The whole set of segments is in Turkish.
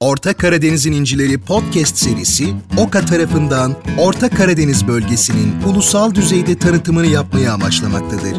Orta Karadeniz'in İncileri podcast serisi OKA tarafından Orta Karadeniz bölgesinin ulusal düzeyde tanıtımını yapmaya amaçlamaktadır.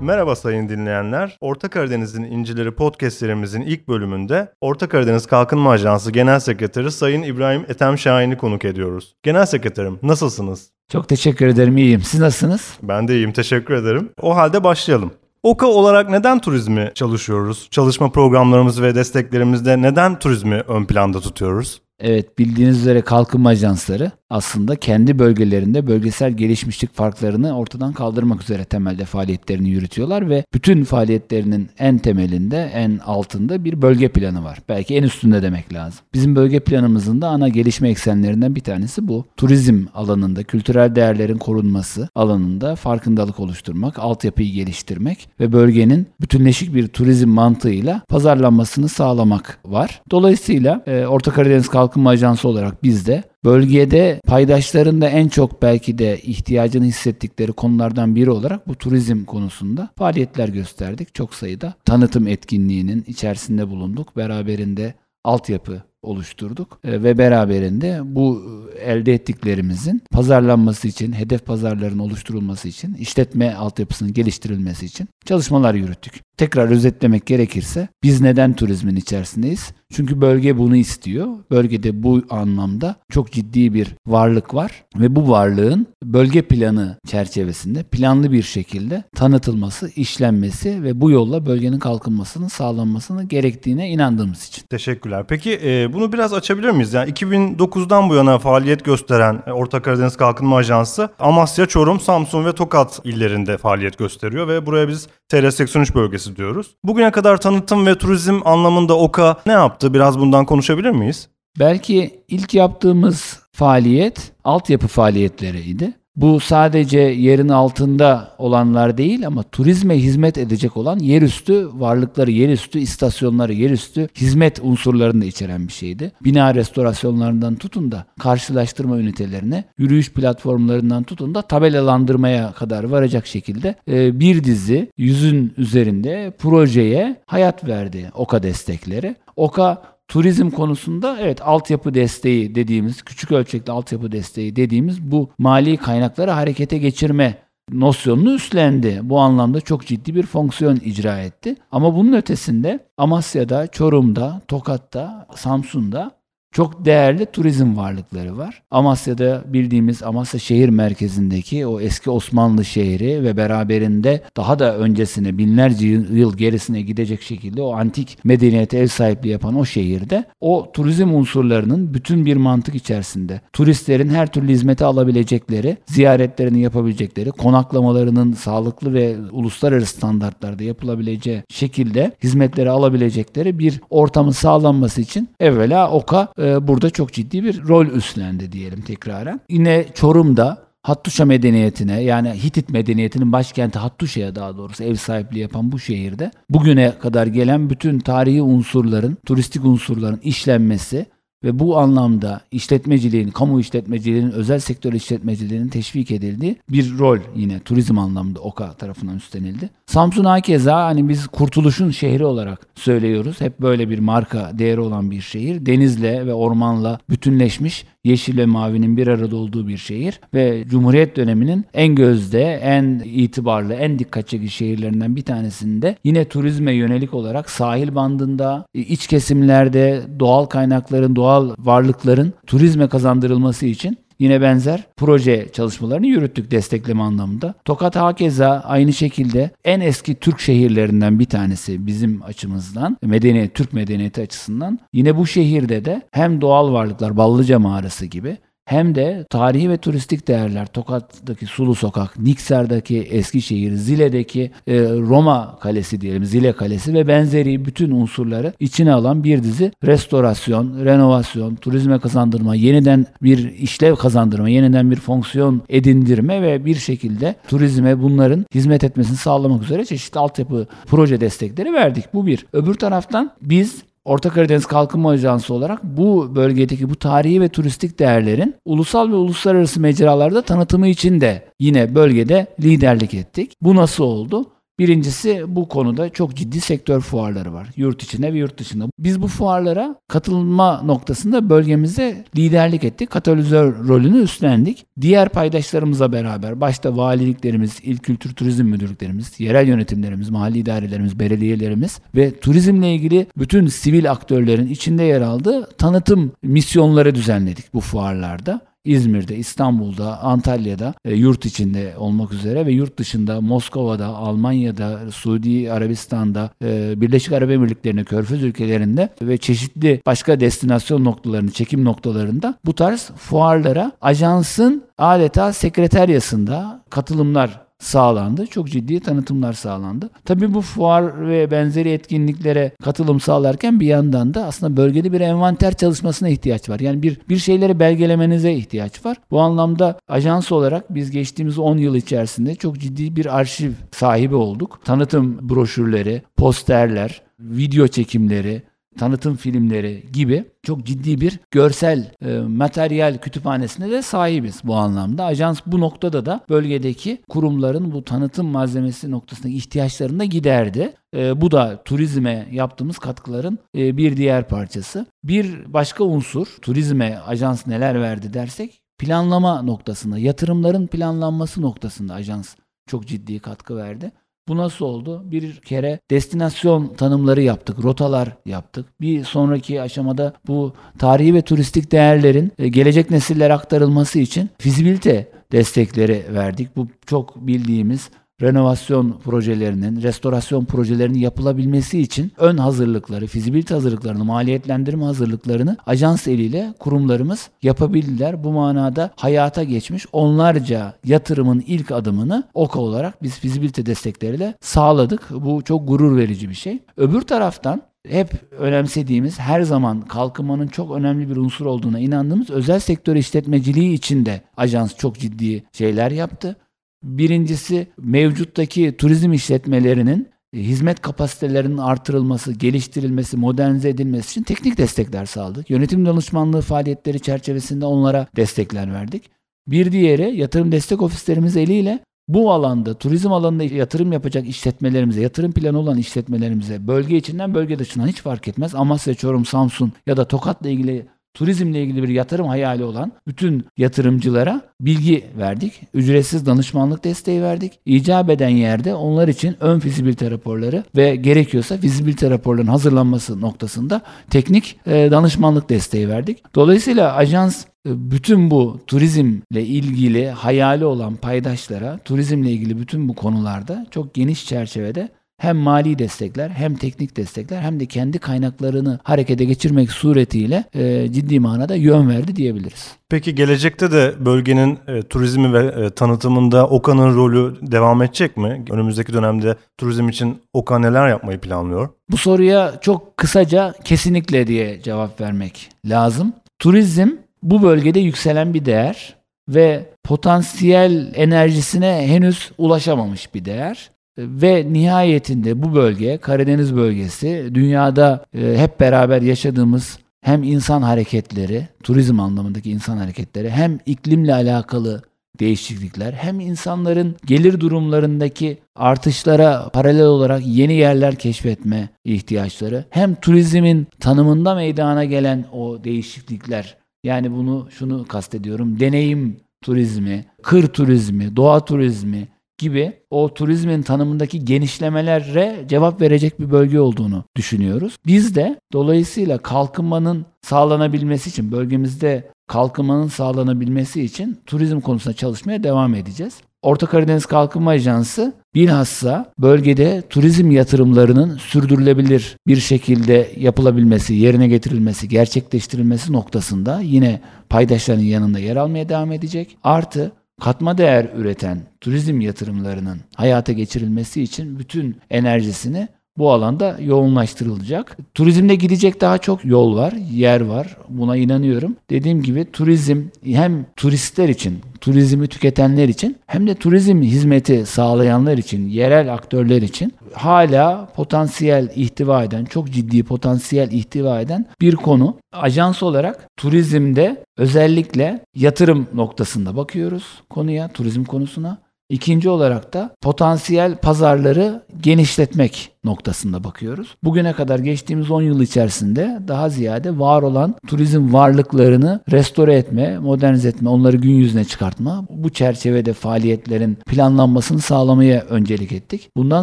Merhaba sayın dinleyenler. Orta Karadeniz'in İncileri podcast serimizin ilk bölümünde Orta Karadeniz Kalkınma Ajansı Genel Sekreteri Sayın İbrahim Ethem Şahin'i konuk ediyoruz. Genel Sekreterim nasılsınız? Çok teşekkür ederim, iyiyim. Siz nasılsınız? Ben de iyiyim, teşekkür ederim. O halde başlayalım. OKA olarak neden turizmi çalışıyoruz? Çalışma programlarımız ve desteklerimizde neden turizmi ön planda tutuyoruz? Evet bildiğiniz üzere kalkınma ajansları aslında kendi bölgelerinde bölgesel gelişmişlik farklarını ortadan kaldırmak üzere temelde faaliyetlerini yürütüyorlar ve bütün faaliyetlerinin en temelinde, en altında bir bölge planı var. Belki en üstünde demek lazım. Bizim bölge planımızın da ana gelişme eksenlerinden bir tanesi bu. Turizm alanında, kültürel değerlerin korunması alanında farkındalık oluşturmak, altyapıyı geliştirmek ve bölgenin bütünleşik bir turizm mantığıyla pazarlanmasını sağlamak var. Dolayısıyla e, Orta Karadeniz Kalkınma Ajansı olarak biz de Bölgede paydaşların da en çok belki de ihtiyacını hissettikleri konulardan biri olarak bu turizm konusunda faaliyetler gösterdik. Çok sayıda tanıtım etkinliğinin içerisinde bulunduk. Beraberinde altyapı oluşturduk e, ve beraberinde bu elde ettiklerimizin pazarlanması için, hedef pazarların oluşturulması için, işletme altyapısının geliştirilmesi için çalışmalar yürüttük. Tekrar özetlemek gerekirse biz neden turizmin içerisindeyiz? Çünkü bölge bunu istiyor. Bölgede bu anlamda çok ciddi bir varlık var ve bu varlığın bölge planı çerçevesinde planlı bir şekilde tanıtılması, işlenmesi ve bu yolla bölgenin kalkınmasının sağlanmasını gerektiğine inandığımız için. Teşekkürler. Peki e, bunu biraz açabilir miyiz? Yani 2009'dan bu yana faaliyet gösteren e, Orta Karadeniz Kalkınma Ajansı Amasya, Çorum, Samsun ve Tokat illerinde faaliyet gösteriyor ve buraya biz TR83 bölgesi diyoruz. Bugüne kadar tanıtım ve turizm anlamında OKA ne yaptı? Biraz bundan konuşabilir miyiz? Belki ilk yaptığımız faaliyet altyapı faaliyetleriydi. Bu sadece yerin altında olanlar değil ama turizme hizmet edecek olan yerüstü varlıkları, yerüstü istasyonları, yerüstü hizmet unsurlarını da içeren bir şeydi. Bina restorasyonlarından tutun da karşılaştırma ünitelerine, yürüyüş platformlarından tutun da tabelalandırmaya kadar varacak şekilde e, bir dizi yüzün üzerinde projeye hayat verdi OKA destekleri. OKA Turizm konusunda evet altyapı desteği dediğimiz, küçük ölçekli altyapı desteği dediğimiz bu mali kaynakları harekete geçirme nosyonunu üstlendi. Bu anlamda çok ciddi bir fonksiyon icra etti. Ama bunun ötesinde Amasya'da, Çorum'da, Tokat'ta, Samsun'da çok değerli turizm varlıkları var. Amasya'da bildiğimiz Amasya şehir merkezindeki o eski Osmanlı şehri ve beraberinde daha da öncesine binlerce yıl gerisine gidecek şekilde o antik medeniyete ev sahipliği yapan o şehirde o turizm unsurlarının bütün bir mantık içerisinde turistlerin her türlü hizmeti alabilecekleri, ziyaretlerini yapabilecekleri, konaklamalarının sağlıklı ve uluslararası standartlarda yapılabileceği şekilde hizmetleri alabilecekleri bir ortamın sağlanması için evvela OKA burada çok ciddi bir rol üstlendi diyelim tekraren. Yine Çorum'da Hattuşa medeniyetine yani Hitit medeniyetinin başkenti Hattuşa'ya daha doğrusu ev sahipliği yapan bu şehirde bugüne kadar gelen bütün tarihi unsurların, turistik unsurların işlenmesi ve bu anlamda işletmeciliğin, kamu işletmeciliğinin, özel sektör işletmeciliğinin teşvik edildiği bir rol yine turizm anlamında OKA tarafından üstlenildi. Samsun hakeza hani biz kurtuluşun şehri olarak söylüyoruz. Hep böyle bir marka değeri olan bir şehir. Denizle ve ormanla bütünleşmiş yeşil ve mavinin bir arada olduğu bir şehir ve Cumhuriyet döneminin en gözde, en itibarlı, en dikkat çekici şehirlerinden bir tanesinde yine turizme yönelik olarak sahil bandında, iç kesimlerde doğal kaynakların, doğal varlıkların turizme kazandırılması için Yine benzer proje çalışmalarını yürüttük destekleme anlamında. Tokat hakeza aynı şekilde en eski Türk şehirlerinden bir tanesi bizim açımızdan, medeniyet, Türk medeniyeti açısından. Yine bu şehirde de hem doğal varlıklar, Ballıca Mağarası gibi hem de tarihi ve turistik değerler Tokat'taki Sulu Sokak, Niksar'daki Eskişehir, Zile'deki e, Roma Kalesi diyelim, Zile Kalesi ve benzeri bütün unsurları içine alan bir dizi restorasyon, renovasyon, turizme kazandırma, yeniden bir işlev kazandırma, yeniden bir fonksiyon edindirme ve bir şekilde turizme bunların hizmet etmesini sağlamak üzere çeşitli altyapı proje destekleri verdik. Bu bir. Öbür taraftan biz Orta Karadeniz Kalkınma Ajansı olarak bu bölgedeki bu tarihi ve turistik değerlerin ulusal ve uluslararası mecralarda tanıtımı için de yine bölgede liderlik ettik. Bu nasıl oldu? Birincisi bu konuda çok ciddi sektör fuarları var. Yurt içinde ve yurt dışında. Biz bu fuarlara katılma noktasında bölgemizde liderlik ettik. Katalizör rolünü üstlendik. Diğer paydaşlarımızla beraber başta valiliklerimiz, il kültür turizm müdürlüklerimiz, yerel yönetimlerimiz, mahalli idarelerimiz, belediyelerimiz ve turizmle ilgili bütün sivil aktörlerin içinde yer aldığı tanıtım misyonları düzenledik bu fuarlarda. İzmir'de, İstanbul'da, Antalya'da, e, yurt içinde olmak üzere ve yurt dışında Moskova'da, Almanya'da, Suudi Arabistan'da, e, Birleşik Arap Emirlikleri'nde, Körfez ülkelerinde ve çeşitli başka destinasyon noktalarını, çekim noktalarında bu tarz fuarlara ajansın adeta sekreteryasında katılımlar sağlandı. Çok ciddi tanıtımlar sağlandı. Tabii bu fuar ve benzeri etkinliklere katılım sağlarken bir yandan da aslında bölgede bir envanter çalışmasına ihtiyaç var. Yani bir bir şeyleri belgelemenize ihtiyaç var. Bu anlamda ajans olarak biz geçtiğimiz 10 yıl içerisinde çok ciddi bir arşiv sahibi olduk. Tanıtım broşürleri, posterler, video çekimleri, tanıtım filmleri gibi çok ciddi bir görsel e, materyal kütüphanesine de sahibiz bu anlamda. Ajans bu noktada da bölgedeki kurumların bu tanıtım malzemesi noktasındaki ihtiyaçlarını da giderdi. E, bu da turizme yaptığımız katkıların e, bir diğer parçası. Bir başka unsur turizme ajans neler verdi dersek planlama noktasında, yatırımların planlanması noktasında ajans çok ciddi katkı verdi. Bu nasıl oldu? Bir kere destinasyon tanımları yaptık, rotalar yaptık. Bir sonraki aşamada bu tarihi ve turistik değerlerin e, gelecek nesillere aktarılması için fizibilite destekleri verdik. Bu çok bildiğimiz renovasyon projelerinin, restorasyon projelerinin yapılabilmesi için ön hazırlıkları, fizibilite hazırlıklarını, maliyetlendirme hazırlıklarını ajans eliyle kurumlarımız yapabildiler. Bu manada hayata geçmiş onlarca yatırımın ilk adımını OKA olarak biz fizibilite destekleriyle sağladık. Bu çok gurur verici bir şey. Öbür taraftan hep önemsediğimiz, her zaman kalkınmanın çok önemli bir unsur olduğuna inandığımız özel sektör işletmeciliği için de ajans çok ciddi şeyler yaptı. Birincisi mevcuttaki turizm işletmelerinin e, hizmet kapasitelerinin artırılması, geliştirilmesi, modernize edilmesi için teknik destekler sağladık. Yönetim danışmanlığı faaliyetleri çerçevesinde onlara destekler verdik. Bir diğeri yatırım destek ofislerimiz eliyle bu alanda, turizm alanında yatırım yapacak işletmelerimize, yatırım planı olan işletmelerimize, bölge içinden bölge dışından hiç fark etmez. Amasya, Çorum, Samsun ya da Tokat'la ilgili turizmle ilgili bir yatırım hayali olan bütün yatırımcılara bilgi verdik. Ücretsiz danışmanlık desteği verdik. İcap eden yerde onlar için ön fizibilite raporları ve gerekiyorsa fizibilite raporlarının hazırlanması noktasında teknik e, danışmanlık desteği verdik. Dolayısıyla ajans e, bütün bu turizmle ilgili hayali olan paydaşlara, turizmle ilgili bütün bu konularda çok geniş çerçevede hem mali destekler hem teknik destekler hem de kendi kaynaklarını harekete geçirmek suretiyle e, ciddi manada yön verdi diyebiliriz. Peki gelecekte de bölgenin e, turizmi ve e, tanıtımında OKA'nın rolü devam edecek mi? Önümüzdeki dönemde turizm için OKA neler yapmayı planlıyor? Bu soruya çok kısaca kesinlikle diye cevap vermek lazım. Turizm bu bölgede yükselen bir değer ve potansiyel enerjisine henüz ulaşamamış bir değer. Ve nihayetinde bu bölge, Karadeniz bölgesi, dünyada e, hep beraber yaşadığımız hem insan hareketleri, turizm anlamındaki insan hareketleri, hem iklimle alakalı değişiklikler, hem insanların gelir durumlarındaki artışlara paralel olarak yeni yerler keşfetme ihtiyaçları, hem turizmin tanımında meydana gelen o değişiklikler, yani bunu şunu kastediyorum, deneyim turizmi, kır turizmi, doğa turizmi, gibi o turizmin tanımındaki genişlemelere cevap verecek bir bölge olduğunu düşünüyoruz. Biz de dolayısıyla kalkınmanın sağlanabilmesi için bölgemizde kalkınmanın sağlanabilmesi için turizm konusunda çalışmaya devam edeceğiz. Orta Karadeniz Kalkınma Ajansı bilhassa bölgede turizm yatırımlarının sürdürülebilir bir şekilde yapılabilmesi, yerine getirilmesi, gerçekleştirilmesi noktasında yine paydaşların yanında yer almaya devam edecek. Artı katma değer üreten turizm yatırımlarının hayata geçirilmesi için bütün enerjisini bu alanda yoğunlaştırılacak. Turizmde gidecek daha çok yol var, yer var. Buna inanıyorum. Dediğim gibi turizm hem turistler için, turizmi tüketenler için hem de turizm hizmeti sağlayanlar için, yerel aktörler için hala potansiyel ihtiva eden, çok ciddi potansiyel ihtiva eden bir konu. Ajans olarak turizmde özellikle yatırım noktasında bakıyoruz konuya, turizm konusuna. İkinci olarak da potansiyel pazarları genişletmek noktasında bakıyoruz. Bugüne kadar geçtiğimiz 10 yıl içerisinde daha ziyade var olan turizm varlıklarını restore etme, modernize etme, onları gün yüzüne çıkartma, bu çerçevede faaliyetlerin planlanmasını sağlamaya öncelik ettik. Bundan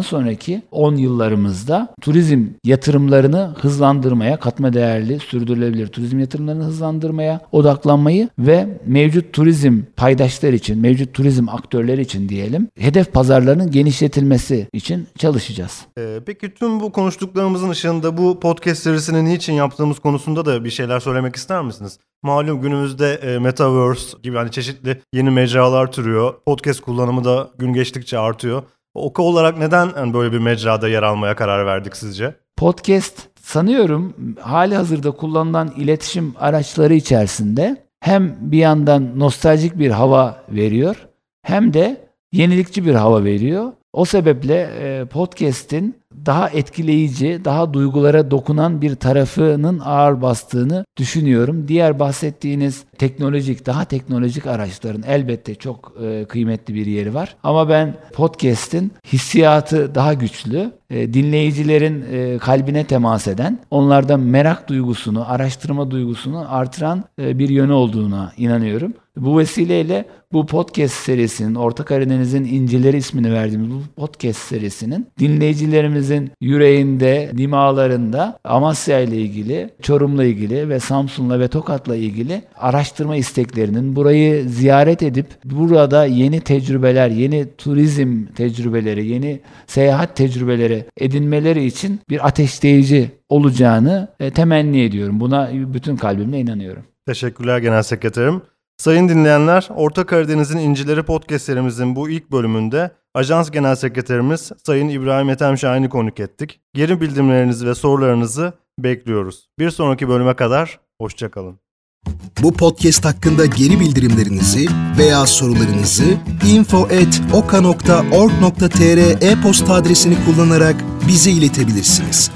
sonraki 10 yıllarımızda turizm yatırımlarını hızlandırmaya, katma değerli, sürdürülebilir turizm yatırımlarını hızlandırmaya odaklanmayı ve mevcut turizm paydaşlar için, mevcut turizm aktörleri için diyelim, hedef pazarlarının genişletilmesi için çalışacağız. Ee, peki tüm bu konuştuklarımızın ışığında bu podcast serisini niçin yaptığımız konusunda da bir şeyler söylemek ister misiniz? Malum günümüzde e, Metaverse gibi hani çeşitli yeni mecralar türüyor. Podcast kullanımı da gün geçtikçe artıyor. Oka olarak neden yani böyle bir mecrada yer almaya karar verdik sizce? Podcast sanıyorum hali hazırda kullanılan iletişim araçları içerisinde hem bir yandan nostaljik bir hava veriyor hem de yenilikçi bir hava veriyor. O sebeple e, podcast'in daha etkileyici, daha duygulara dokunan bir tarafının ağır bastığını düşünüyorum. Diğer bahsettiğiniz teknolojik, daha teknolojik araçların elbette çok e, kıymetli bir yeri var. Ama ben podcast'in hissiyatı daha güçlü, e, dinleyicilerin e, kalbine temas eden, onlardan merak duygusunu, araştırma duygusunu artıran bir yönü olduğuna inanıyorum. Bu vesileyle bu podcast serisinin, Orta Karadeniz'in İncileri ismini verdiğimiz bu podcast serisinin dinleyicilerimizin yüreğinde, dimalarında Amasya ile ilgili, Çorum'la ilgili ve Samsun'la ve Tokat'la ilgili araştırma isteklerinin burayı ziyaret edip burada yeni tecrübeler, yeni turizm tecrübeleri, yeni seyahat tecrübeleri edinmeleri için bir ateşleyici olacağını e, temenni ediyorum. Buna bütün kalbimle inanıyorum. Teşekkürler Genel Sekreterim. Sayın dinleyenler, Orta Karadeniz'in İncileri Podcast serimizin bu ilk bölümünde Ajans Genel Sekreterimiz Sayın İbrahim Ethem Şahin'i konuk ettik. Geri bildirimlerinizi ve sorularınızı bekliyoruz. Bir sonraki bölüme kadar hoşçakalın. Bu podcast hakkında geri bildirimlerinizi veya sorularınızı info.oka.org.tr e-posta adresini kullanarak bize iletebilirsiniz.